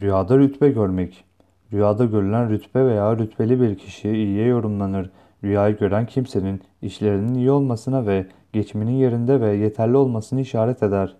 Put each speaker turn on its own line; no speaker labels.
Rüyada rütbe görmek. Rüyada görülen rütbe veya rütbeli bir kişi iyiye yorumlanır. Rüyayı gören kimsenin işlerinin iyi olmasına ve geçiminin yerinde ve yeterli olmasını işaret eder.